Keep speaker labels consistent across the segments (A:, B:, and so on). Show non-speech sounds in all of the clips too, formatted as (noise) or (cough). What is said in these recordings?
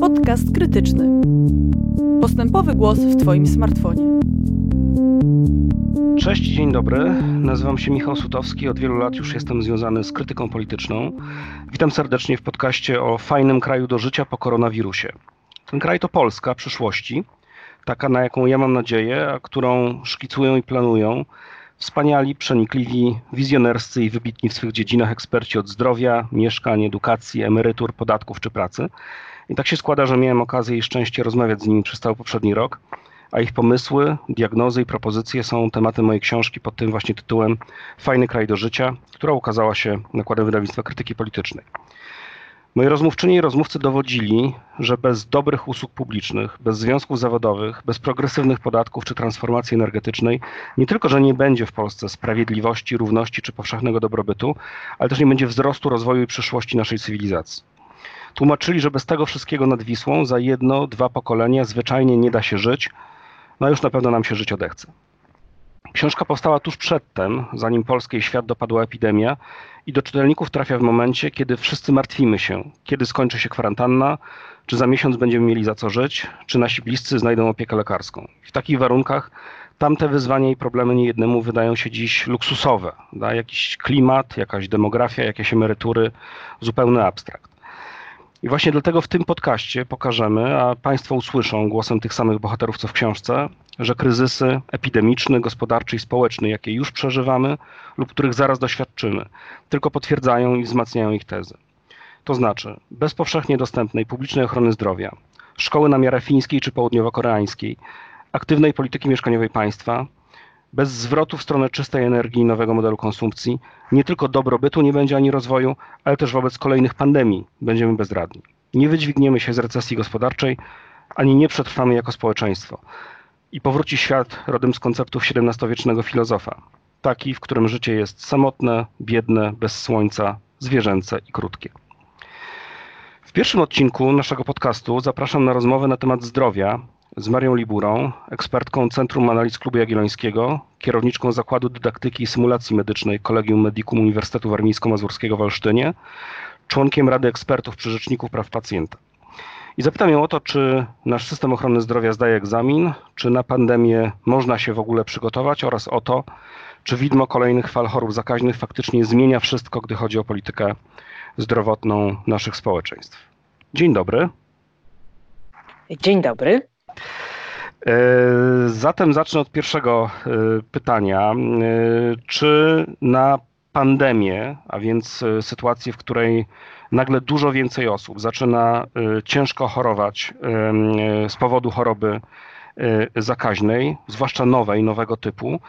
A: Podcast krytyczny. Postępowy głos w Twoim smartfonie.
B: Cześć, dzień dobry. Nazywam się Michał Sutowski. Od wielu lat już jestem związany z krytyką polityczną. Witam serdecznie w podcaście o fajnym kraju do życia po koronawirusie. Ten kraj to Polska przyszłości, taka na jaką ja mam nadzieję, a którą szkicują i planują wspaniali, przenikliwi, wizjonerscy i wybitni w swych dziedzinach eksperci od zdrowia, mieszkań, edukacji, emerytur, podatków czy pracy. I tak się składa, że miałem okazję i szczęście rozmawiać z nimi przez cały poprzedni rok, a ich pomysły, diagnozy i propozycje są tematem mojej książki pod tym właśnie tytułem Fajny kraj do życia, która ukazała się nakładem wydawnictwa krytyki politycznej. Moi rozmówczyni i rozmówcy dowodzili, że bez dobrych usług publicznych, bez związków zawodowych, bez progresywnych podatków czy transformacji energetycznej, nie tylko, że nie będzie w Polsce sprawiedliwości, równości czy powszechnego dobrobytu, ale też nie będzie wzrostu, rozwoju i przyszłości naszej cywilizacji. Tłumaczyli, że bez tego wszystkiego nad Wisłą za jedno, dwa pokolenia zwyczajnie nie da się żyć, no już na pewno nam się żyć odechce. Książka powstała tuż przedtem, zanim polskiej świat dopadła epidemia i do czytelników trafia w momencie, kiedy wszyscy martwimy się, kiedy skończy się kwarantanna, czy za miesiąc będziemy mieli za co żyć, czy nasi bliscy znajdą opiekę lekarską. W takich warunkach tamte wyzwania i problemy niejednemu wydają się dziś luksusowe. Da? Jakiś klimat, jakaś demografia, jakieś emerytury, zupełny abstrakt. I właśnie dlatego w tym podcaście pokażemy, a Państwo usłyszą głosem tych samych bohaterów co w książce, że kryzysy epidemiczny, gospodarczy i społeczny, jakie już przeżywamy lub których zaraz doświadczymy, tylko potwierdzają i wzmacniają ich tezy. To znaczy, bez powszechnie dostępnej publicznej ochrony zdrowia, szkoły na miarę fińskiej czy południowo-koreańskiej, aktywnej polityki mieszkaniowej państwa, bez zwrotu w stronę czystej energii i nowego modelu konsumpcji, nie tylko dobrobytu nie będzie ani rozwoju, ale też wobec kolejnych pandemii będziemy bezradni. Nie wydźwigniemy się z recesji gospodarczej, ani nie przetrwamy jako społeczeństwo. I powróci świat rodem z konceptów XVII-wiecznego filozofa, taki, w którym życie jest samotne, biedne, bez słońca, zwierzęce i krótkie. W pierwszym odcinku naszego podcastu zapraszam na rozmowę na temat zdrowia z Marią Liburą, ekspertką Centrum Analiz Klubu Jagiellońskiego, kierowniczką Zakładu Dydaktyki i Symulacji Medycznej Kolegium Medicum Uniwersytetu Warmińsko-Mazurskiego w Olsztynie, członkiem Rady Ekspertów przy Rzeczniku Praw Pacjenta. I zapytam ją o to, czy nasz system ochrony zdrowia zdaje egzamin, czy na pandemię można się w ogóle przygotować oraz o to, czy widmo kolejnych fal chorób zakaźnych faktycznie zmienia wszystko, gdy chodzi o politykę zdrowotną naszych społeczeństw. Dzień dobry.
C: Dzień dobry.
B: E, zatem zacznę od pierwszego e, pytania. E, czy na pandemię, a więc sytuację, w której nagle dużo więcej osób zaczyna ciężko chorować z powodu choroby zakaźnej, zwłaszcza nowej, nowego typu,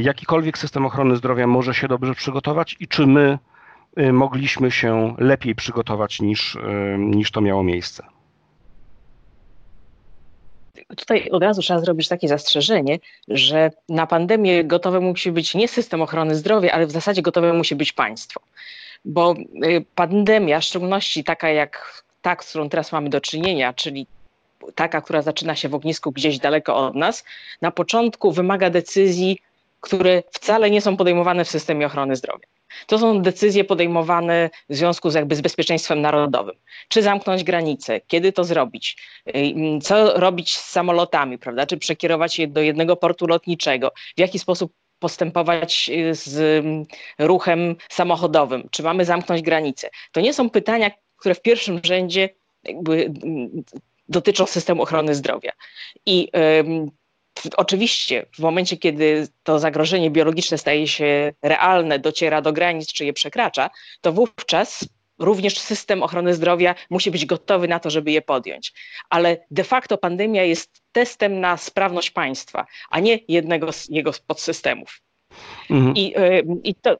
B: jakikolwiek system ochrony zdrowia może się dobrze przygotować i czy my mogliśmy się lepiej przygotować niż, niż to miało miejsce?
C: Tutaj od razu trzeba zrobić takie zastrzeżenie, że na pandemię gotowe musi być nie system ochrony zdrowia, ale w zasadzie gotowe musi być państwo. Bo y, pandemia, w szczególności taka jak ta, z którą teraz mamy do czynienia, czyli taka, która zaczyna się w ognisku gdzieś daleko od nas, na początku wymaga decyzji, które wcale nie są podejmowane w systemie ochrony zdrowia. To są decyzje podejmowane w związku z jakby z bezpieczeństwem narodowym. Czy zamknąć granice, kiedy to zrobić, co robić z samolotami, prawda? Czy przekierować je do jednego portu lotniczego, w jaki sposób postępować y, z ruchem samochodowym, czy mamy zamknąć granice. To nie są pytania, które w pierwszym rzędzie dotyczą systemu ochrony zdrowia. I oczywiście w momencie, kiedy to zagrożenie biologiczne staje się realne, dociera do granic czy je przekracza, to wówczas również system ochrony zdrowia musi być gotowy na to, żeby je podjąć. Ale de facto pandemia jest testem na sprawność państwa, a nie jednego z jego podsystemów. Mhm. I, I to,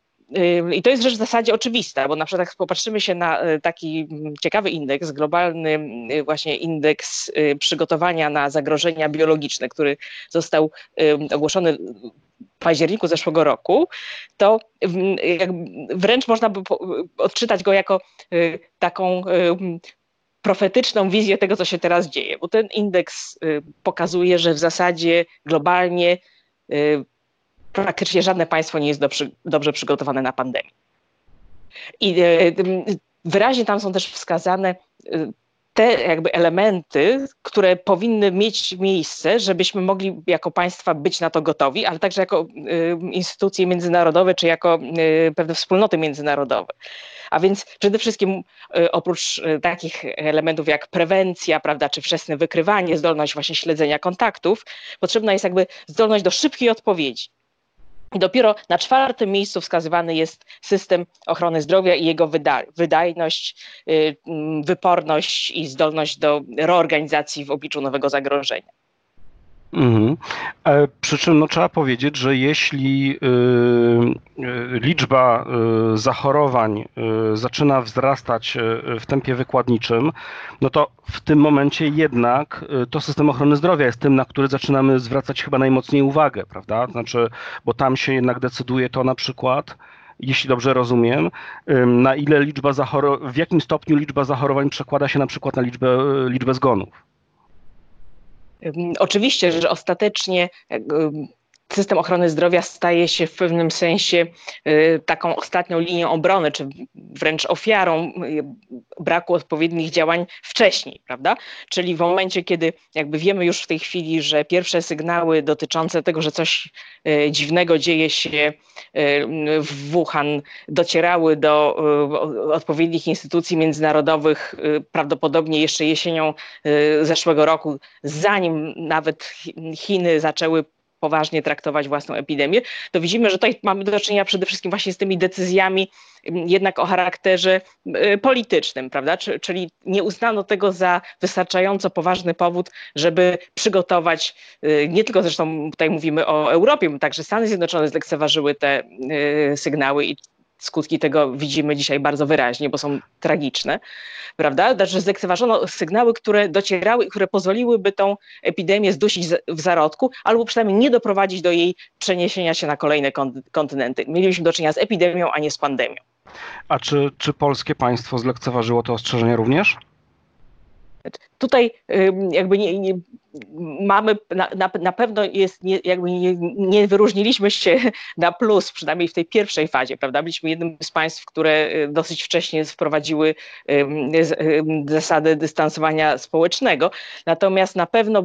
C: i to jest rzecz w zasadzie oczywista, bo na przykład jak popatrzymy się na e, taki ciekawy indeks, globalny właśnie indeks y, przygotowania na zagrożenia biologiczne, który został ogłoszony w październiku zeszłego roku, to wręcz można by odczytać go jako y, taką profetyczną wizję tego, co się teraz dzieje, bo ten indeks y, pokazuje, że w zasadzie globalnie praktycznie żadne państwo nie jest dobrze, dobrze przygotowane na pandemię. I e, wyraźnie tam są też wskazane e, te jakby elementy, które powinny mieć miejsce, żebyśmy mogli jako państwa być na to gotowi, ale także jako y, instytucje międzynarodowe, czy jako pewne wspólnoty międzynarodowe. A więc przede wszystkim oprócz takich elementów jak prewencja, prawda, czy wczesne wykrywanie, zdolność właśnie śledzenia kontaktów, potrzebna jest jakby zdolność do szybkiej odpowiedzi. I dopiero na czwartym miejscu wskazywany jest system ochrony zdrowia i jego wyda wydajność, y, wyporność i zdolność do reorganizacji w obliczu nowego zagrożenia.
B: Mhm. E, przy czym no, trzeba powiedzieć, że jeśli y, y, liczba y, zachorowań zaczyna wzrastać w tempie wykładniczym, no to w tym momencie jednak to system ochrony zdrowia jest tym, na który zaczynamy zwracać chyba najmocniej uwagę, prawda? Znaczy, bo tam się jednak decyduje to na przykład, jeśli dobrze rozumiem, na ile liczba zachorowań, w jakim stopniu liczba zachorowań przekłada się na przykład na liczbę, liczbę zgonów.
C: Oczywiście, że ostatecznie system ochrony zdrowia staje się w pewnym sensie y, taką ostatnią linią obrony, czy wręcz ofiarą y, braku odpowiednich działań wcześniej, prawda? Czyli w momencie, kiedy jakby wiemy już w tej chwili, że pierwsze sygnały dotyczące tego, że coś y, dziwnego dzieje się w Wuhan, docierały do odpowiednich instytucji międzynarodowych prawdopodobnie jeszcze jesienią zeszłego roku, zanim nawet Chiny zaczęły poważnie traktować własną epidemię, to widzimy, że tutaj mamy do czynienia przede wszystkim właśnie z tymi decyzjami mm, jednak o charakterze y, politycznym, prawda? Czyli nie uznano tego za wystarczająco poważny powód, żeby przygotować, y, nie tylko zresztą tutaj mówimy o Europie, bo także Stany Zjednoczone zlekceważyły te y, sygnały i skutki tego widzimy dzisiaj bardzo wyraźnie, bo są tragiczne, prawda? Znaczy zlekceważono sygnały, które docierały i które pozwoliłyby tą epidemię zdusić w zarodku, albo przynajmniej nie doprowadzić do jej przeniesienia się na kolejne kontynenty. Mieliśmy do czynienia z epidemią, a nie z pandemią.
B: A czy, czy polskie państwo zlekceważyło te ostrzeżenia również?
C: Tutaj jakby nie, nie, mamy, na, na, pewno jest, nie, jakby nie, nie, wyróżniliśmy się (laughs) na plus, przynajmniej w tej pierwszej fazie, prawda? Byliśmy jednym z państw, które y, dosyć wcześnie wprowadziły zasady dystansowania społecznego, natomiast na pewno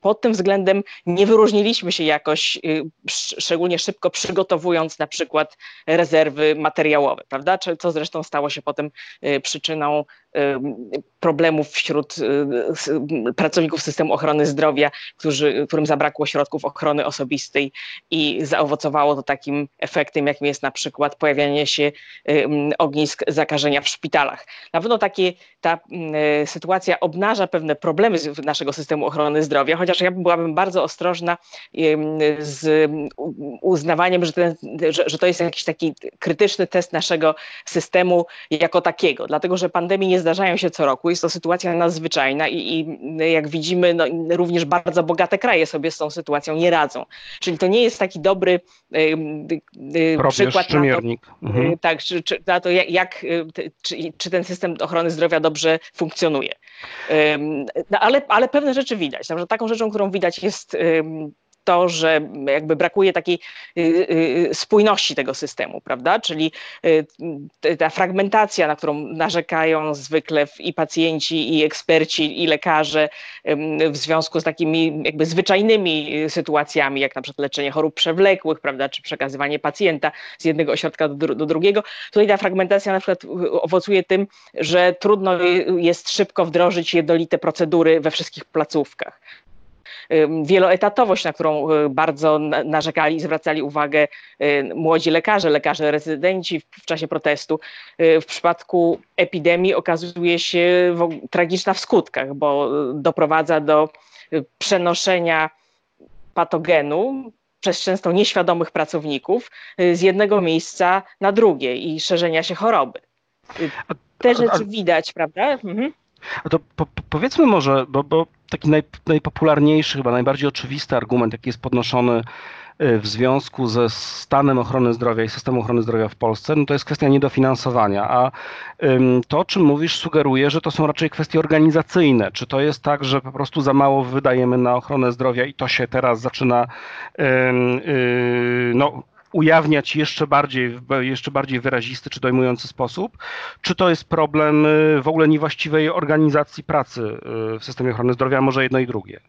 C: pod tym względem nie wyróżniliśmy się jakoś, y, szczególnie szybko przygotowując na przykład rezerwy materiałowe, prawda? Co zresztą stało się potem y, przyczyną problemów wśród pracowników systemu ochrony zdrowia, którzy, którym zabrakło środków ochrony osobistej i zaowocowało to takim efektem, jakim jest na przykład pojawianie się ognisk zakażenia w szpitalach. Na pewno takie, ta sytuacja obnaża pewne problemy naszego systemu ochrony zdrowia, chociaż ja byłabym bardzo ostrożna z uznawaniem, że, ten, że, że to jest jakiś taki krytyczny test naszego systemu jako takiego, dlatego że pandemie nie zdarzają się co roku, jest to sytuacja nadzwyczajna i, i jak widzimy, no, również bardzo bogate kraje sobie z tą sytuacją nie radzą. Czyli to nie jest taki dobry
B: y, przykład na to,
C: mhm. tak, czy, czy, na to, jak, jak czy, czy, ten system ochrony zdrowia dobrze funkcjonuje. No, ale, ale pewne rzeczy widać. Taką rzeczą, którą widać jest to, że jakby brakuje takiej y, y, spójności tego systemu, prawda? Czyli y, ta fragmentacja, na którą narzekają zwykle i pacjenci, i eksperci, i lekarze w związku z takimi jakby zwyczajnymi sytuacjami, jak na przykład leczenie chorób przewlekłych, prawda, czy przekazywanie pacjenta z jednego ośrodka do, do drugiego. Tutaj ta fragmentacja na przykład owocuje tym, że trudno jest szybko wdrożyć jednolite procedury we wszystkich placówkach wieloetatowość, na którą y, bardzo narzekali i zwracali uwagę y, młodzi lekarze, lekarze rezydenci w czasie protestu. Y, w przypadku epidemii okazuje się tragiczna w skutkach, bo doprowadza do przenoszenia patogenu przez często nieświadomych pracowników z jednego miejsca na drugie i szerzenia się choroby. Te rzeczy widać, prawda? Mhm.
B: A to po, powiedzmy może, bo, bo taki naj, najpopularniejszy, chyba najbardziej oczywisty argument, jaki jest podnoszony y, w związku ze stanem ochrony zdrowia i systemem ochrony zdrowia w Polsce, no to jest kwestia niedofinansowania. A to, o czym mówisz, sugeruje, że to są raczej kwestie organizacyjne. Czy to jest tak, że po prostu za mało wydajemy na ochronę zdrowia i to się teraz zaczyna y, no, ujawniać jeszcze bardziej, jeszcze bardziej wyrazisty czy dojmujący sposób, czy to jest problem w ogóle niewłaściwej organizacji pracy w systemie ochrony zdrowia, może jedno i drugie?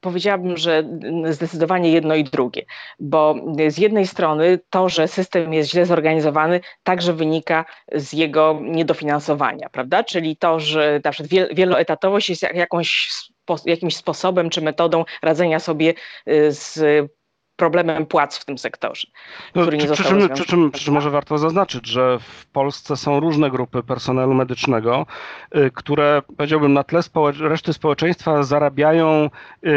C: Powiedziałabym, że zdecydowanie jedno i drugie, bo z jednej strony to, że system jest źle zorganizowany, także wynika z jego niedofinansowania, prawda? Czyli to, że na przykład wieloetatowość jest jakąś, jakimś sposobem czy metodą radzenia sobie y, z problemem płac w tym sektorze.
B: No, który nie przy, czym, przy, czym, przy czym może warto zaznaczyć, że w Polsce są różne grupy personelu medycznego, y, które powiedziałbym na tle społecz reszty społeczeństwa zarabiają y,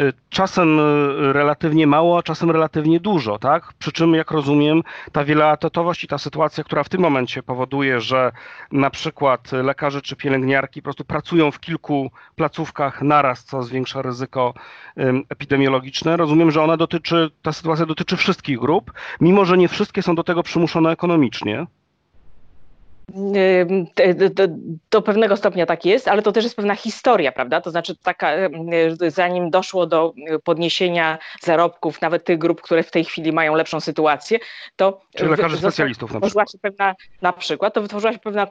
B: y, czasem relatywnie mało, a czasem relatywnie dużo, tak? Przy czym, jak rozumiem, ta wieloetatowość i ta sytuacja, która w tym momencie powoduje, że na przykład lekarze czy pielęgniarki po prostu pracują w kilku placówkach naraz, co zwiększa ryzyko epidemiologiczne, rozumiem, że ona dotyczy dotyczy, ta sytuacja dotyczy wszystkich grup, mimo że nie wszystkie są do tego przymuszone ekonomicznie.
C: Do, do, pewnego stopnia tak jest, ale to też jest pewna historia, prawda? To znaczy, taka, zanim doszło do podniesienia zarobków nawet tych grup, które w tej chwili mają lepszą sytuację, to.
B: Czyli lekarzy specjalistów na
C: przykład. Się pewna, na przykład, to wytworzyła się pewna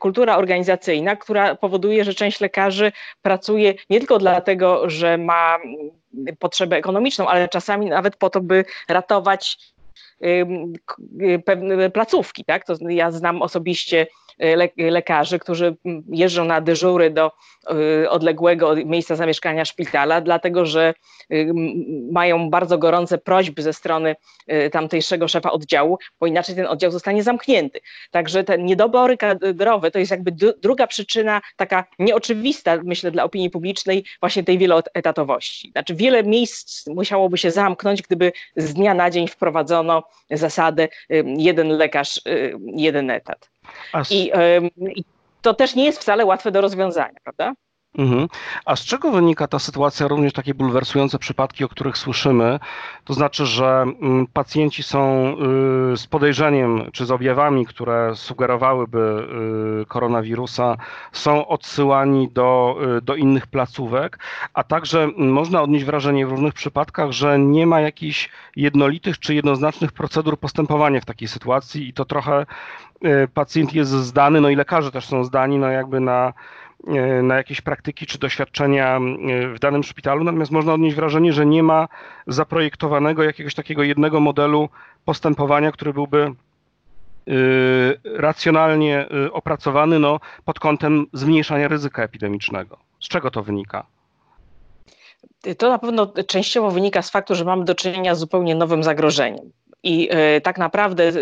C: kultura organizacyjna, która powoduje, że część lekarzy pracuje nie tylko dlatego, że ma potrzebę ekonomiczną, ale czasami nawet po to, by ratować placówki. Tak? To ja znam osobiście lekarzy, którzy jeżdżą na dyżury do e, odległego miejsca zamieszkania szpitala, dlatego że mają bardzo gorące prośby ze strony tamtejszego szefa oddziału, bo inaczej ten oddział zostanie zamknięty. Także te niedobory kadrowe to jest jakby druga przyczyna, taka nieoczywista, myślę, dla opinii publicznej, właśnie tej wieloetatowości. Znaczy wiele miejsc musiałoby się zamknąć, gdyby z dnia na dzień wprowadzono zasadę jeden lekarz, jeden etat. I, I to też nie jest wcale łatwe do rozwiązania, prawda?
B: Mhm. A z czego wynika ta sytuacja, również takie bulwersujące przypadki, o których słyszymy? To znaczy, że mm, pacjenci są y, z podejrzeniem czy z objawami, które sugerowałyby y, koronawirusa, są odsyłani do, y, do innych placówek, a także można odnieść wrażenie w różnych przypadkach, że nie ma jakichś jednolitych czy jednoznacznych procedur postępowania w takiej sytuacji i to trochę pacjent jest zdany, no i lekarze też są zdani, no jakby na na jakieś praktyki czy doświadczenia e, w danym szpitalu, natomiast można odnieść wrażenie, że nie ma zaprojektowanego jakiegoś takiego jednego modelu postępowania, który byłby e, racjonalnie opracowany no, pod kątem zmniejszania ryzyka epidemicznego. Z czego to wynika?
C: To na pewno częściowo wynika z faktu, że mamy do czynienia z zupełnie nowym zagrożeniem. I e, tak naprawdę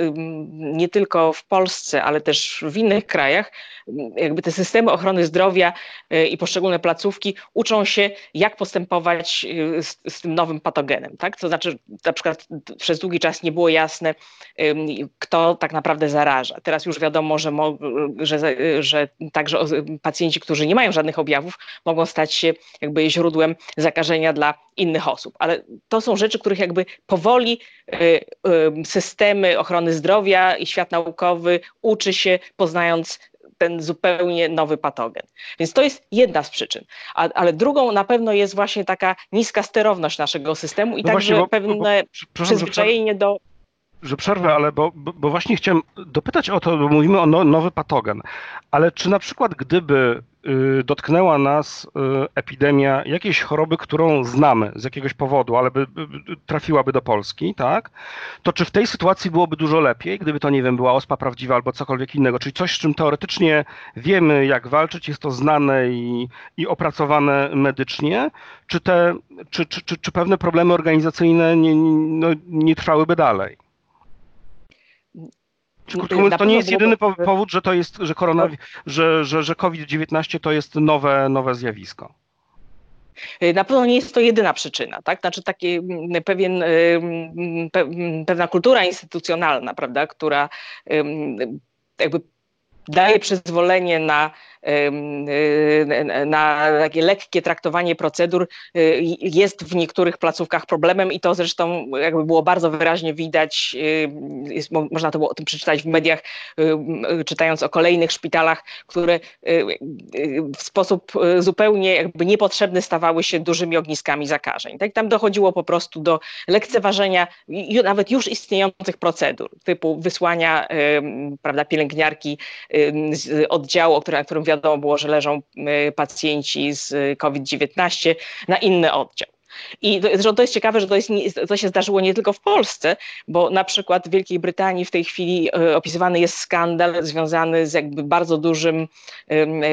C: nie tylko w Polsce, ale też w innych krajach, jakby te systemy ochrony zdrowia e, i poszczególne placówki uczą się, jak postępować e, z, z, tym nowym patogenem. Tak? To znaczy, na przykład przez długi czas nie było jasne, kto tak naprawdę zaraża. Teraz już wiadomo, że, mo, że, że także pacjenci, którzy nie mają żadnych objawów, mogą stać się jakby źródłem zakażenia dla innych osób. Ale to są rzeczy, których jakby powoli systemy ochrony zdrowia i świat naukowy uczy się, poznając ten zupełnie nowy patogen. Więc to jest jedna z przyczyn. A, ale drugą na pewno jest właśnie taka niska sterowność naszego systemu i no także właśnie, bo, pewne bo, bo, przyzwyczajenie do
B: że przerwę, ale bo, bo, właśnie chciałem dopytać o to, bo mówimy o no, nowy patogen, ale czy na przykład gdyby y, dotknęła nas y, epidemia jakiejś choroby, którą znamy z jakiegoś powodu, ale by, by, trafiłaby do Polski, tak? To czy w tej sytuacji byłoby dużo lepiej, gdyby to, nie wiem, była ospa prawdziwa albo cokolwiek innego, czyli coś, z czym teoretycznie wiemy, jak walczyć, jest to znane i, i opracowane medycznie, czy, te, czy, czy, czy, czy pewne problemy organizacyjne nie, no, nie trwałyby dalej? To nie jest jedyny powód, że to jest, że, korona, że, że, że COVID-19 to jest nowe, nowe zjawisko.
C: Y, na pewno nie jest to jedyna przyczyna, tak? Znaczy taki mm, pewien, y, mm, mm, pewna kultura instytucjonalna, prawda, która jakby daje przyzwolenie na na takie lekkie traktowanie procedur jest w niektórych placówkach problemem i to zresztą jakby było bardzo wyraźnie widać, jest, można to było o tym przeczytać w mediach, czytając o kolejnych szpitalach, które w sposób zupełnie jakby niepotrzebny stawały się dużymi ogniskami zakażeń. Tak? Tam dochodziło po prostu do lekceważenia nawet już istniejących procedur, typu wysłania prawda, pielęgniarki z oddziału, na którym wiadomo było, że leżą pacjenci z COVID-19 na inny oddział. I to, to jest ciekawe, że to, jest, to się zdarzyło nie tylko w Polsce, bo na przykład w Wielkiej Brytanii w tej chwili e, opisywany jest skandal związany z jakby bardzo dużym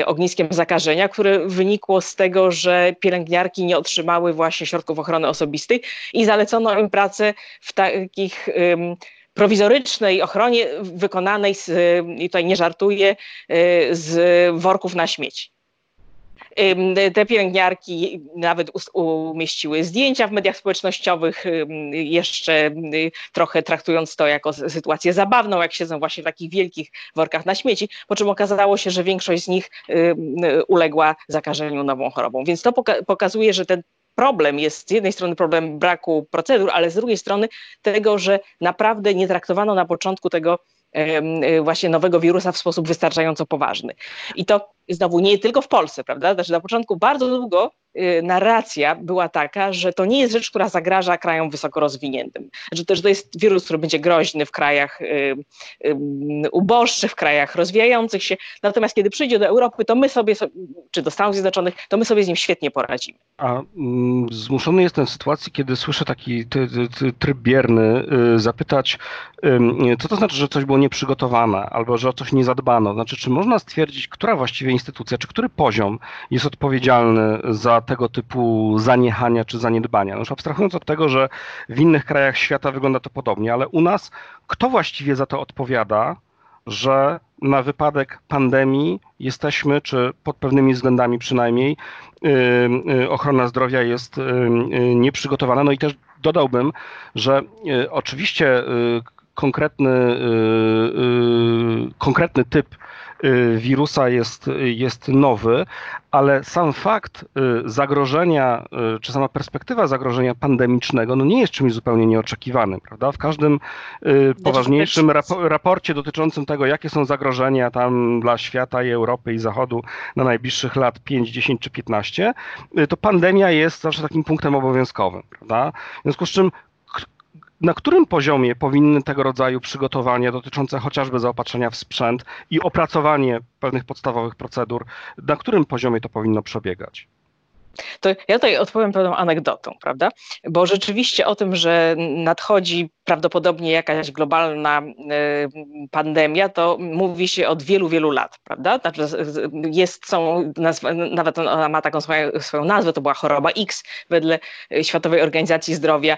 C: ogniskiem zakażenia, które wynikło z tego, że pielęgniarki nie otrzymały właśnie środków ochrony osobistej i zalecono im pracę w takich prowizorycznej ochronie wykonanej, z, i tutaj nie żartuję, e, z worków na śmieci. Te pielęgniarki nawet umieściły zdjęcia w mediach społecznościowych, jeszcze trochę traktując to jako sytuację zabawną, jak siedzą właśnie w takich wielkich workach na śmieci, po czym okazało się, że większość z nich uległa zakażeniu nową chorobą. Więc to pokazuje, że ten problem jest z jednej strony problem braku procedur, ale z drugiej strony tego, że naprawdę nie traktowano na początku tego właśnie nowego wirusa w sposób wystarczająco poważny. I to znowu nie tylko w Polsce, prawda? Znaczy na początku bardzo długo y, narracja była taka, że to nie jest rzecz, która zagraża krajom wysoko rozwiniętym. Że to, że to jest wirus, który będzie groźny w krajach y, uboższych, w krajach rozwijających się. Natomiast kiedy przyjdzie do Europy, to my sobie, czy do Stanów Zjednoczonych, to my sobie z nim świetnie poradzimy.
B: A mm, zmuszony jestem w sytuacji, kiedy słyszę taki tryb bierny, zapytać, co to znaczy, że coś było nieprzygotowane albo że o coś nie zadbano. Znaczy, czy można stwierdzić, która właściwie instytucja, czy który poziom jest odpowiedzialny za tego typu zaniechania czy zaniedbania? No już abstrahując od tego, że w innych krajach świata wygląda to podobnie, ale u nas kto właściwie za to odpowiada, że na wypadek pandemii jesteśmy, czy pod pewnymi względami przynajmniej, yy, yy, ochrona zdrowia jest yy, nieprzygotowana. No i też dodałbym, że oczywiście konkretny, konkretny typ wirusa jest, jest nowy, ale sam fakt zagrożenia, czy sama perspektywa zagrożenia pandemicznego, no nie jest czymś zupełnie nieoczekiwanym, prawda? W każdym poważniejszym raporcie dotyczącym tego, jakie są zagrożenia tam dla świata i Europy i Zachodu na najbliższych lat 5, 10 czy 15, to pandemia jest zawsze takim punktem obowiązkowym, prawda? W związku z czym na którym poziomie powinny tego rodzaju przygotowania dotyczące chociażby zaopatrzenia w sprzęt i opracowanie pewnych podstawowych procedur, na którym poziomie to powinno przebiegać?
C: To ja tutaj odpowiem pewną anegdotą, prawda? Bo rzeczywiście o tym, że nadchodzi prawdopodobnie jakaś globalna e, pandemia, to mówi się od wielu, wielu lat, prawda? Znaczy jest, są, nawet ona ma taką swoją, swoją nazwę, to była choroba X wedle Światowej Organizacji Zdrowia.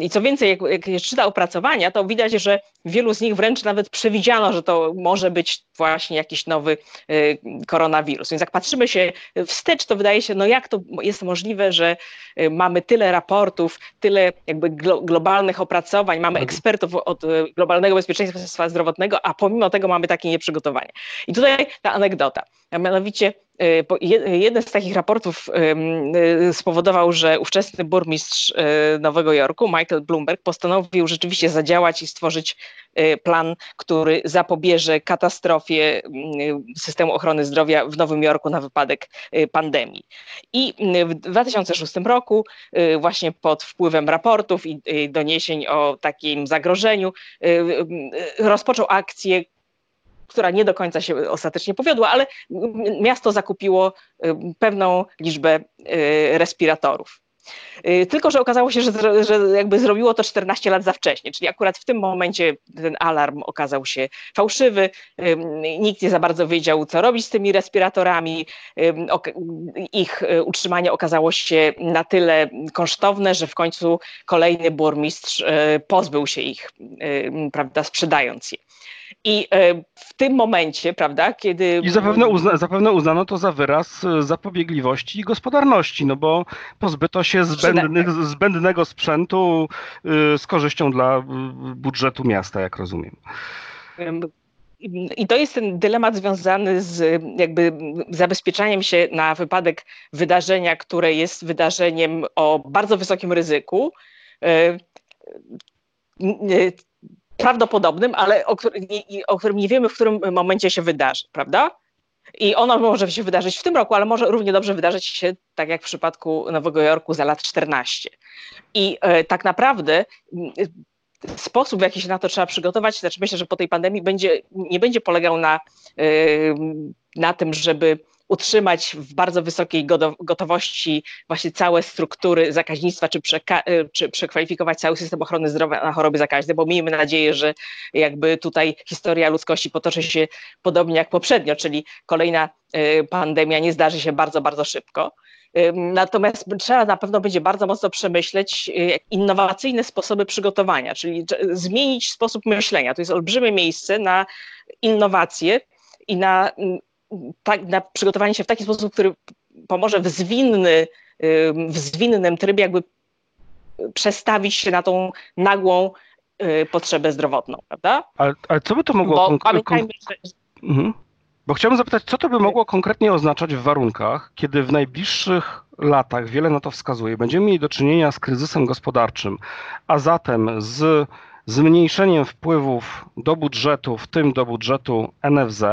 C: I co więcej, jak, jak się czyta opracowania, to widać, że wielu z nich wręcz nawet przewidziano, że to może być właśnie jakiś nowy e, koronawirus. Więc jak patrzymy się wstecz, to wydaje się, no jak to jest możliwe, że e, mamy tyle raportów, tyle jakby globalnych opracowań, mamy ekspertów od e, globalnego bezpieczeństwa zdrowotnego, a pomimo tego mamy takie nieprzygotowanie. I tutaj ta anegdota, a mianowicie jeden z takich raportów e, spowodował, że ówczesny burmistrz Nowego Jorku, Michael Bloomberg, postanowił rzeczywiście zadziałać i stworzyć plan, który zapobierze katastrofie systemu ochrony zdrowia w Nowym Jorku na wypadek pandemii. I w 2006 roku, właśnie pod wpływem raportów i doniesień o takim zagrożeniu, rozpoczął akcję, która nie do końca się ostatecznie powiodła, ale miasto zakupiło y, pewną liczbę y, respiratorów. Y, tylko, że okazało się, że, że jakby zrobiło to 14 lat za wcześnie, czyli akurat w tym momencie ten alarm okazał się fałszywy, nikt nie za bardzo wiedział, co robić z tymi respiratorami, ich utrzymanie okazało się na tyle kosztowne, że w końcu kolejny burmistrz pozbył się ich, prawda, sprzedając je. I e, w tym momencie, prawda, kiedy.
B: I zapewne, uzna, zapewne uznano to za wyraz e, zapobiegliwości i gospodarności, no bo pozbyto się zbędny, zbędnego sprzętu e, z korzyścią dla budżetu miasta, jak rozumiem.
C: i to jest ten dylemat związany z jakby zabezpieczaniem się na wypadek wydarzenia, które jest wydarzeniem o bardzo wysokim ryzyku, prawdopodobnym, ale o, o którym nie wiemy, w którym momencie się wydarzy, prawda? I ono może się wydarzyć w tym roku, ale może równie dobrze wydarzyć się, tak jak w przypadku Nowego Jorku, za lat 14. I e, tak naprawdę sposób, w jaki się na to trzeba przygotować, znaczy myślę, że po tej pandemii będzie, nie będzie polegał na, e, na tym, żeby utrzymać w bardzo wysokiej gotowości właśnie całe struktury zakaźnictwa, czy, przeka- czy przekwalifikować cały system ochrony zdrowia na choroby zakaźne, bo miejmy nadzieję, że jakby tutaj historia ludzkości potoczy się podobnie jak poprzednio, czyli kolejna y, pandemia nie zdarzy się bardzo, bardzo szybko. Natomiast trzeba na pewno będzie bardzo mocno przemyśleć y, innowacyjne sposoby przygotowania, czyli zmienić sposób myślenia. To jest olbrzymie miejsce na innowacje i na tak, na przygotowanie się w taki sposób, który pomoże w zwinny, w zwinnym trybie jakby przestawić się na tą nagłą y, potrzebę zdrowotną, prawda?
B: Ale, ale co by to mogło...
C: Bo pamiętajmy, że...
B: Mhm. Bo chciałbym zapytać, co to by mogło konkretnie oznaczać w warunkach, kiedy w najbliższych latach, wiele na to wskazuje, będziemy mieli do czynienia z kryzysem gospodarczym, a zatem z zmniejszeniem wpływów do budżetu, w tym do budżetu NFZ,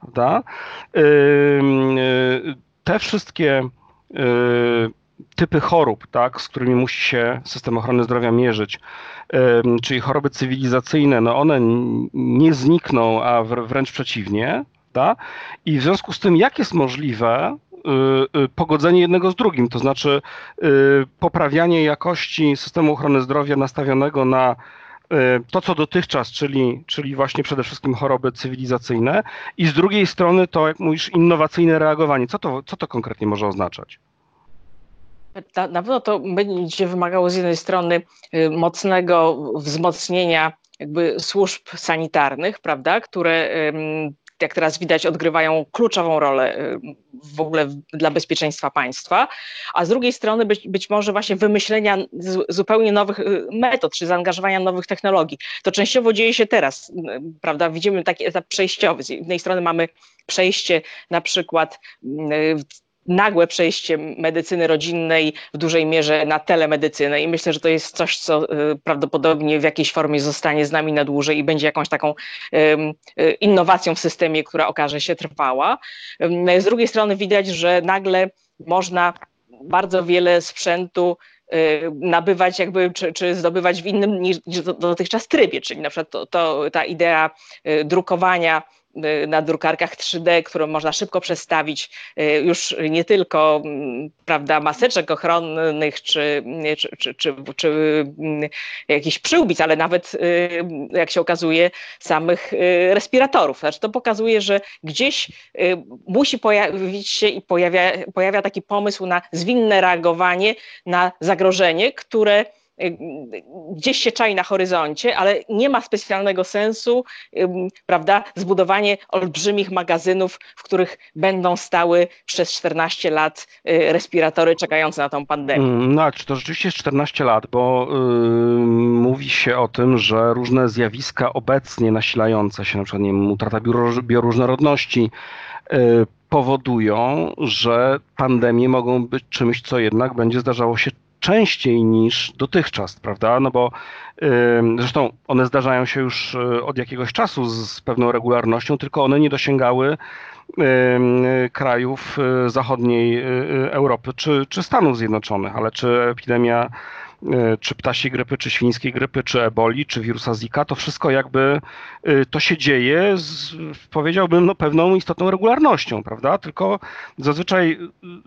B: prawda? Te wszystkie typy chorób, tak, z którymi musi się system ochrony zdrowia mierzyć, czyli choroby cywilizacyjne, no one nie znikną, a wręcz przeciwnie. Tak? I w związku z tym, jak jest możliwe y, y, pogodzenie jednego z drugim, to znaczy y, poprawianie jakości systemu ochrony zdrowia nastawionego na to, co dotychczas, czyli, czyli właśnie przede wszystkim choroby cywilizacyjne, i z drugiej strony to, jak mówisz, innowacyjne reagowanie. Co to, co to konkretnie może oznaczać?
C: Na, na pewno to będzie wymagało z jednej strony y, mocnego wzmocnienia jakby służb sanitarnych, prawda, które jak teraz widać, odgrywają kluczową rolę y, w ogóle dla bezpieczeństwa państwa, a z drugiej strony być, być może właśnie wymyślenia zupełnie nowych y, metod, czy zaangażowania nowych technologii. To częściowo dzieje się teraz, y, prawda? Widzimy taki etap przejściowy. Z jednej strony mamy przejście na przykład nagłe przejście medycyny rodzinnej w dużej mierze na telemedycynę i myślę, że to jest coś, co y, prawdopodobnie w jakiejś formie zostanie z nami na dłużej i będzie jakąś taką y, innowacją w systemie, która okaże się trwała. Z drugiej strony widać, że nagle można bardzo wiele sprzętu y, nabywać jakby, czy, czy, zdobywać w innym niż, dotychczas trybie, czyli na przykład to, to, ta idea drukowania na drukarkach 3D, którą można szybko przestawić, y, już nie tylko mm, prawda, maseczek ochronnych czy, czy, czy, czy, czy mm, jakichś przyłbic, ale nawet, y, jak się okazuje, samych respiratorów. Znaczy to pokazuje, że gdzieś musi pojawić się i pojawia, pojawia taki pomysł na zwinne reagowanie na zagrożenie, które gdzieś się czai na horyzoncie, ale nie ma specjalnego sensu, prawda, zbudowanie olbrzymich magazynów, w których będą stały przez 14 lat y, respiratory czekające na tą pandemię.
B: Mm, no, czy to rzeczywiście jest 14 lat, bo yy, mówi się o tym, że różne zjawiska obecnie nasilające się, na przykład nie wiem, utrata bioróżnorodności, yy, powodują, że pandemie mogą być czymś, co jednak będzie zdarzało się częściej niż dotychczas, prawda? No bo zresztą one zdarzają się już y, od jakiegoś czasu z pewną regularnością, tylko one nie dosięgały krajów y, zachodniej y, Europy czy, czy Stanów Zjednoczonych, ale czy epidemia czy ptasiej grypy, czy świńskiej grypy, czy eboli, czy wirusa Zika, to wszystko jakby to się dzieje z, powiedziałbym, no, pewną istotną regularnością, prawda? Tylko zazwyczaj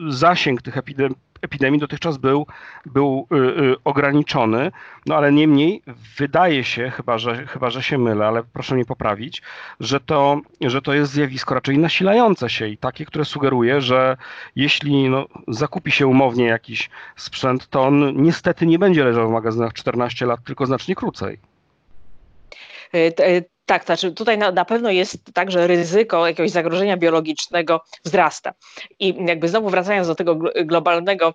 B: zasięg tych epidemii epidemii dotychczas był, był y, y, ograniczony, no ale niemniej wydaje się, chyba że, chyba że się mylę, ale proszę mnie poprawić, że to, że to jest zjawisko raczej nasilające się i takie, które sugeruje, że jeśli no, zakupi się umownie jakiś sprzęt, to on niestety nie będzie leżał w magazynach 14 lat, tylko znacznie krócej.
C: Y, tak, znaczy tutaj na, na, pewno jest tak, że ryzyko jakiegoś zagrożenia biologicznego wzrasta. I jakby znowu wracając do tego globalnego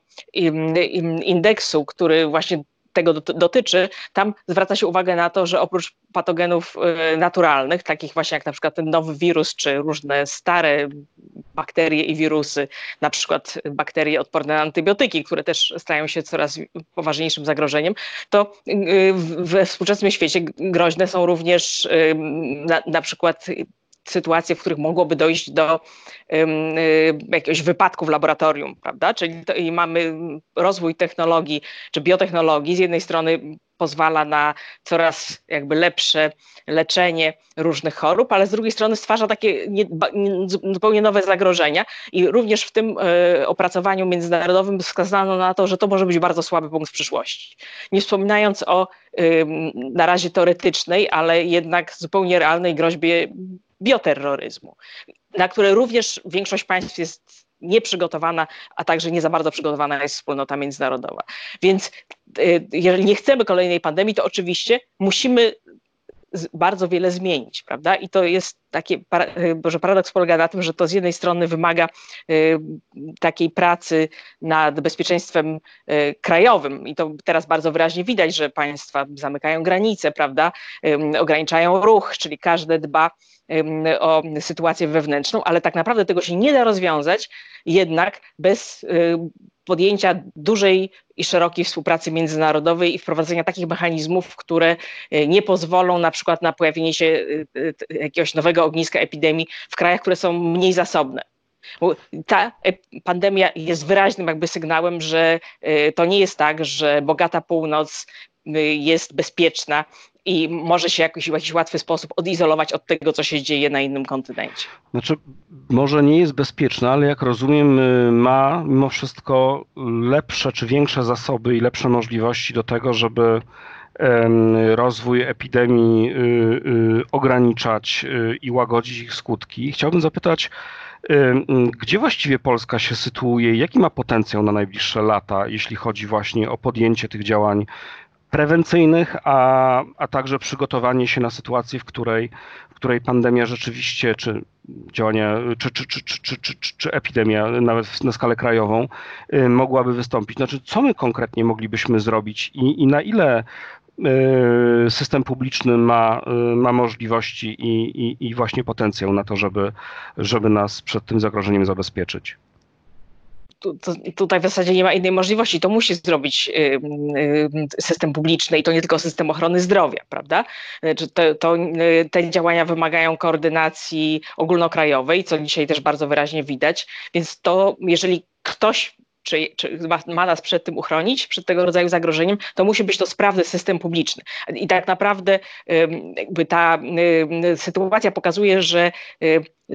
C: indeksu, który właśnie tego dotyczy, tam zwraca się uwagę na to, że oprócz patogenów naturalnych, takich właśnie jak na przykład ten nowy wirus, czy różne stare bakterie i wirusy, na przykład bakterie odporne na antybiotyki, które też stają się coraz poważniejszym zagrożeniem, to we współczesnym świecie groźne są również na, na przykład sytuacje, w których mogłoby dojść do um, jakiegoś wypadku w laboratorium, prawda? Czyli to, mamy rozwój technologii czy biotechnologii. Z jednej strony pozwala na coraz jakby lepsze leczenie różnych chorób, ale z drugiej strony stwarza takie nie, zupełnie nowe zagrożenia i również w tym e, opracowaniu międzynarodowym wskazano na to, że to może być bardzo słaby punkt w przyszłości. Nie wspominając o na razie teoretycznej, ale jednak zupełnie realnej groźbie bioterroryzmu, na które również większość państw jest nieprzygotowana, a także nie za bardzo przygotowana jest wspólnota międzynarodowa. Więc y, jeżeli nie chcemy kolejnej pandemii, to oczywiście musimy bardzo wiele zmienić, prawda? I to jest takie, że paradoks polega na tym, że to z jednej strony wymaga y, takiej pracy nad bezpieczeństwem y, krajowym i to teraz bardzo wyraźnie widać, że państwa zamykają granice, prawda? Ograniczają ruch, czyli każde dba o sytuację wewnętrzną, ale tak naprawdę tego się nie da rozwiązać jednak bez y, podjęcia dużej i szerokiej współpracy międzynarodowej i wprowadzenia takich mechanizmów, które y, nie pozwolą na przykład na pojawienie się y, jakiegoś nowego ogniska epidemii w krajach, które są mniej zasobne. Bo ta pandemia jest wyraźnym jakby sygnałem, że to nie jest tak, że bogata północ jest bezpieczna i może się jakoś, w jakiś łatwy sposób odizolować od tego, co się dzieje na innym kontynencie.
B: Znaczy, może nie jest bezpieczna, ale jak rozumiem, y, ma mimo wszystko lepsze czy większe zasoby i lepsze możliwości do tego, żeby rozwój epidemii y, y, ograniczać i łagodzić ich skutki. Chciałbym zapytać, gdzie właściwie Polska się sytuuje? Jaki ma potencjał na najbliższe lata, jeśli chodzi właśnie o podjęcie tych działań prewencyjnych, a, a także przygotowanie się na sytuację, w której, w której pandemia rzeczywiście, czy działania, czy, czy, czy, czy, czy, czy, czy epidemia, nawet na skalę krajową, y, mogłaby wystąpić. Znaczy, co my konkretnie moglibyśmy zrobić i, i na ile y, system publiczny ma, y, ma możliwości i, i, i właśnie potencjał na to, żeby, żeby nas przed tym zagrożeniem zabezpieczyć?
C: tu, tutaj w zasadzie nie ma innej możliwości. To musi zrobić y, y, system publiczny i to nie tylko system ochrony zdrowia, prawda? To, to, y, te działania wymagają koordynacji ogólnokrajowej, co dzisiaj też bardzo wyraźnie widać. Więc to, jeżeli ktoś czy, czy ma, ma, nas przed tym uchronić, przed tego rodzaju zagrożeniem, to musi być to sprawny system publiczny. I tak naprawdę jakby ta sytuacja pokazuje, że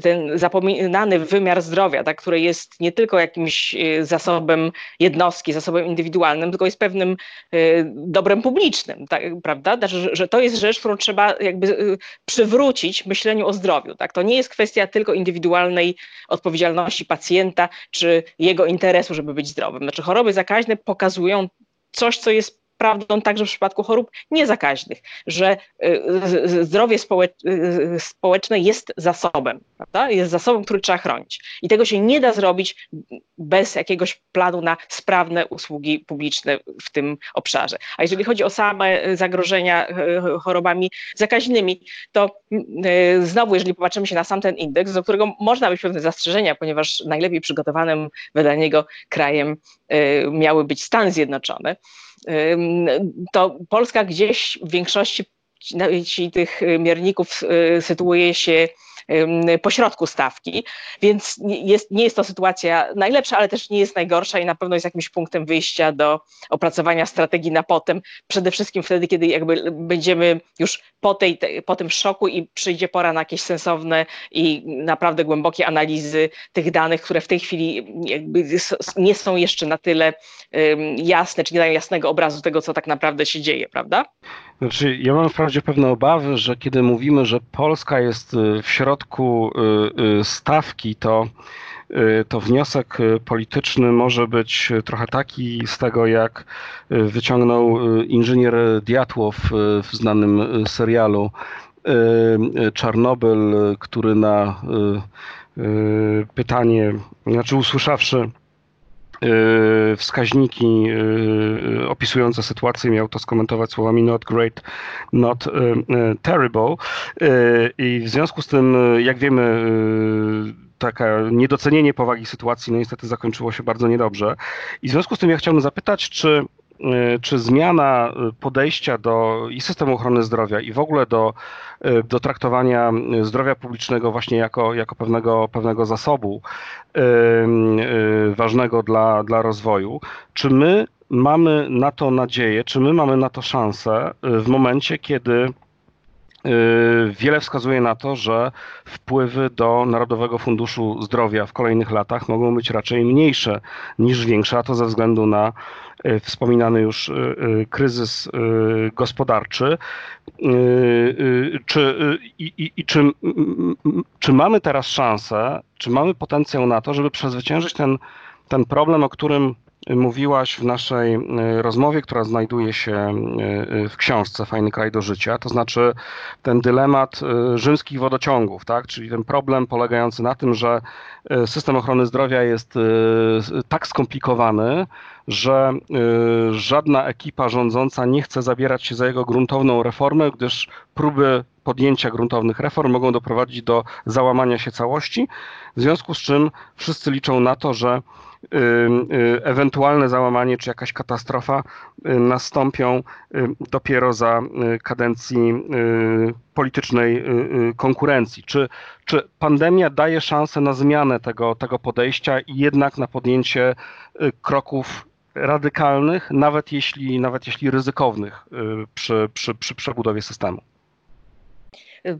C: ten zapominany wymiar zdrowia, tak, który jest nie tylko jakimś y, zasobem jednostki, zasobem indywidualnym, tylko jest pewnym y, dobrem publicznym, tak, prawda? Znaczy, że to jest rzecz, którą trzeba jakby y, przywrócić myśleniu o zdrowiu. Tak? To nie jest kwestia tylko indywidualnej odpowiedzialności pacjenta czy jego interesu, żeby być zdrowym. Znaczy choroby zakaźne pokazują coś, co jest prawdą także w przypadku chorób niezakaźnych, że y, zdrowie y, społeczne jest zasobem, prawda? jest zasobem, który trzeba chronić. I tego się nie da zrobić bez jakiegoś planu na sprawne usługi publiczne w tym obszarze. A jeżeli chodzi o same zagrożenia y, chorobami zakaźnymi, to znowu, jeżeli popatrzymy się na sam ten indeks, do którego można mieć pewne zastrzeżenia, ponieważ najlepiej przygotowanym wedle niego krajem miały być Stany Zjednoczone, to Polska gdzieś w większości tych mierników y, sytuuje się pośrodku stawki, więc jest, nie jest to sytuacja najlepsza, ale też nie jest najgorsza i na pewno jest jakimś punktem wyjścia do opracowania strategii na potem, przede wszystkim wtedy, kiedy jakby będziemy już po, tej, po tym szoku i przyjdzie pora na jakieś sensowne i naprawdę głębokie analizy tych danych, które w tej chwili nie są jeszcze na tyle jasne, czy nie dają jasnego obrazu tego, co tak naprawdę się dzieje, prawda?
B: Znaczy, ja mam wprawdzie pewne obawy, że kiedy mówimy, że Polska jest y, w środku y, y, stawki, to, to wniosek polityczny może być trochę taki z tego, jak wyciągnął inżynier Diatłow w znanym serialu Czarnobyl, który na pytanie, znaczy usłyszawszy wskaźniki opisujące sytuację, miał to skomentować słowami not great, not terrible. I w związku z tym, jak wiemy, taka niedocenienie powagi sytuacji no niestety zakończyło się bardzo niedobrze. I w związku z tym ja chciałbym zapytać, czy Y, czy zmiana y, podejścia do i systemu ochrony zdrowia i w ogóle do, y, do traktowania zdrowia publicznego właśnie jako, jako pewnego, pewnego zasobu ważnego dla, dla rozwoju, czy my mamy na to nadzieję, czy my mamy na to szansę w momencie, kiedy Wiele wskazuje na to, że wpływy do Narodowego Funduszu Zdrowia w kolejnych latach mogą być raczej mniejsze niż większe, a to ze względu na wspominany już e, e, kryzys gospodarczy. Czy, i, i, czy, czy mamy teraz szansę, czy mamy potencjał na to, żeby przezwyciężyć ten, ten problem, o którym mówiłaś w naszej rozmowie, która znajduje się w książce Fajny kraj do życia, to znaczy ten dylemat rzymskich wodociągów, tak? czyli ten problem polegający na tym, że system ochrony zdrowia jest tak skomplikowany, że żadna ekipa rządząca nie chce zabierać się za jego gruntowną reformę, gdyż próby podjęcia gruntownych reform mogą doprowadzić do załamania się całości, w związku z czym wszyscy liczą na to, że ewentualne załamanie czy jakaś katastrofa nastąpią dopiero za kadencji politycznej konkurencji. Czy, czy pandemia daje szansę na zmianę tego, tego podejścia i jednak na podjęcie kroków radykalnych, nawet jeśli, nawet jeśli ryzykownych y, przy, przy, przy przebudowie systemu.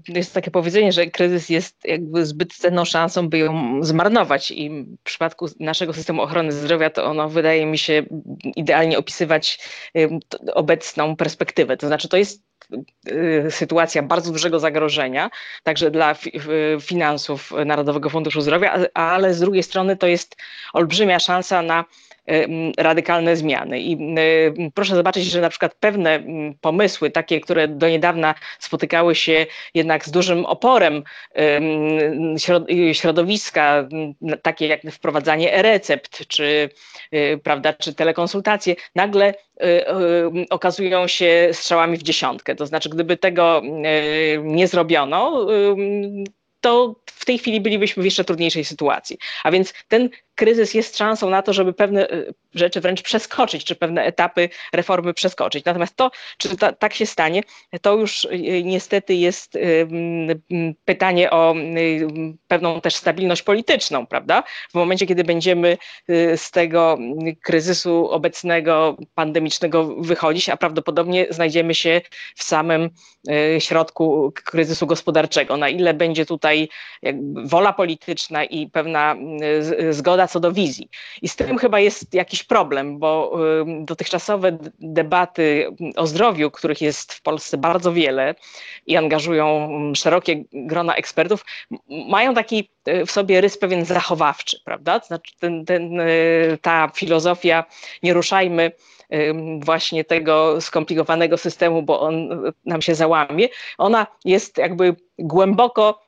C: Jest takie powiedzenie, że kryzys jest jakby zbyt cenną szansą, by ją zmarnować i w przypadku naszego systemu ochrony zdrowia to ono wydaje mi się idealnie opisywać y, obecną perspektywę. To znaczy to jest y, sytuacja bardzo dużego zagrożenia, także dla finansów Narodowego Funduszu Zdrowia, ale z drugiej strony to jest olbrzymia szansa na radykalne zmiany. I proszę zobaczyć, że na przykład pewne pomysły, takie, które do niedawna spotykały się jednak z dużym oporem środowiska, takie jak wprowadzanie e-recept, czy, y, prawda, czy telekonsultacje, nagle y, y, okazują się strzałami w dziesiątkę. To znaczy, gdyby tego nie zrobiono, to w tej chwili bylibyśmy w jeszcze trudniejszej sytuacji. A więc ten kryzys jest szansą na to, żeby pewne y, rzeczy wręcz przeskoczyć, czy pewne etapy reformy przeskoczyć. Natomiast to, czy ta, tak się stanie, to już y, niestety jest y, pytanie o pewną też stabilność polityczną, prawda? W momencie, kiedy będziemy z tego kryzysu obecnego, pandemicznego wychodzić, a prawdopodobnie znajdziemy się w samym środku kryzysu gospodarczego. Na ile będzie tutaj wola polityczna i pewna zgoda co do wizji. I z tym chyba jest jakiś problem, bo dotychczasowe debaty o zdrowiu, których jest w Polsce bardzo wiele i angażują szerokie grona ekspertów, mają taki w sobie rys pewien zachowawczy, prawda? Znaczy ten, ten, y, ta filozofia nie ruszajmy właśnie tego skomplikowanego systemu, bo on nam się załamie, ona jest jakby głęboko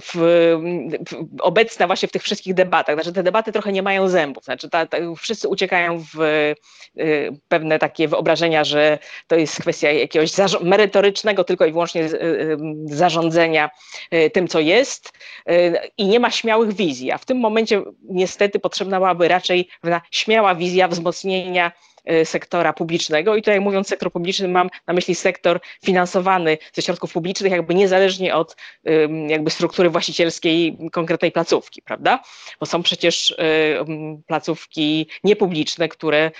C: w, w, obecna właśnie w tych wszystkich debatach. Znaczy te debaty trochę nie mają zębów. Znaczy ta, ta, wszyscy uciekają w y, pewne takie wyobrażenia, że to jest kwestia jakiegoś merytorycznego tylko i wyłącznie y, y, zarządzania y, tym, co jest y, i nie ma śmiałych wizji. A w tym momencie niestety potrzebna byłaby raczej śmiała wizja wzmocnienia sektora publicznego. I tutaj mówiąc sektor publiczny, mam na myśli sektor finansowany ze środków publicznych, jakby niezależnie od jakby struktury właścicielskiej konkretnej placówki, prawda? Bo są przecież y, placówki niepubliczne, które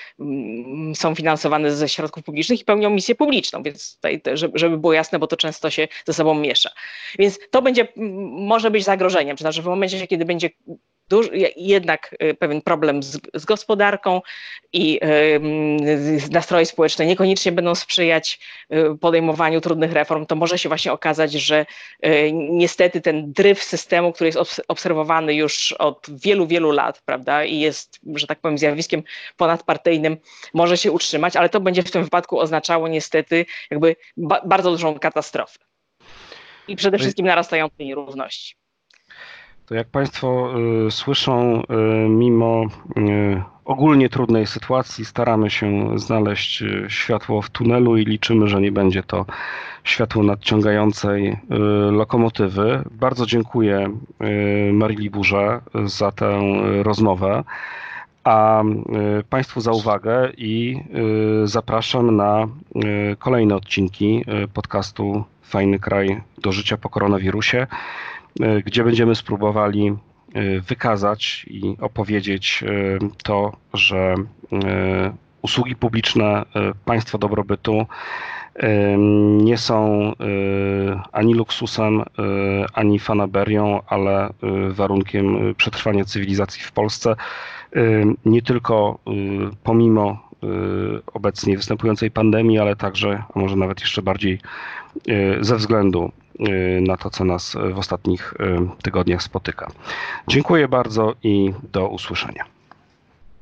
C: są finansowane ze środków publicznych i pełnią misję publiczną, więc tutaj, żeby było jasne, bo to często się ze sobą miesza. Więc to będzie, może być zagrożeniem, to znaczy w momencie, kiedy będzie duży, jednak y, pewien problem z, z gospodarką i y, nastroje społeczne niekoniecznie będą sprzyjać y, podejmowaniu trudnych reform, to może się właśnie okazać, że niestety ten dryf systemu, który jest obserwowany już od wielu, wielu lat, prawda, i jest, że tak powiem, zjawiskiem ponadpartyjnym, może się utrzymać, ale to będzie w tym wypadku oznaczało niestety jakby ba bardzo dużą katastrofę. I przede wszystkim narastające nierówności
B: to jak Państwo y, słyszą, y, mimo y, ogólnie trudnej sytuacji staramy się znaleźć światło w tunelu i liczymy, że nie będzie to światło nadciągającej lokomotywy. Bardzo dziękuję Marii Burze za tę rozmowę a Państwu za uwagę i zapraszam na kolejne odcinki podcastu Fajny kraj do życia po koronawirusie, gdzie będziemy spróbowali wykazać i opowiedzieć to, że usługi publiczne państwa dobrobytu nie są ani luksusem, ani fanaberią, ale warunkiem przetrwania cywilizacji w Polsce. Nie tylko pomimo obecnie występującej pandemii, ale także, a może nawet jeszcze bardziej ze względu na to, co nas w ostatnich tygodniach spotyka. Dziękuję bardzo i do usłyszenia.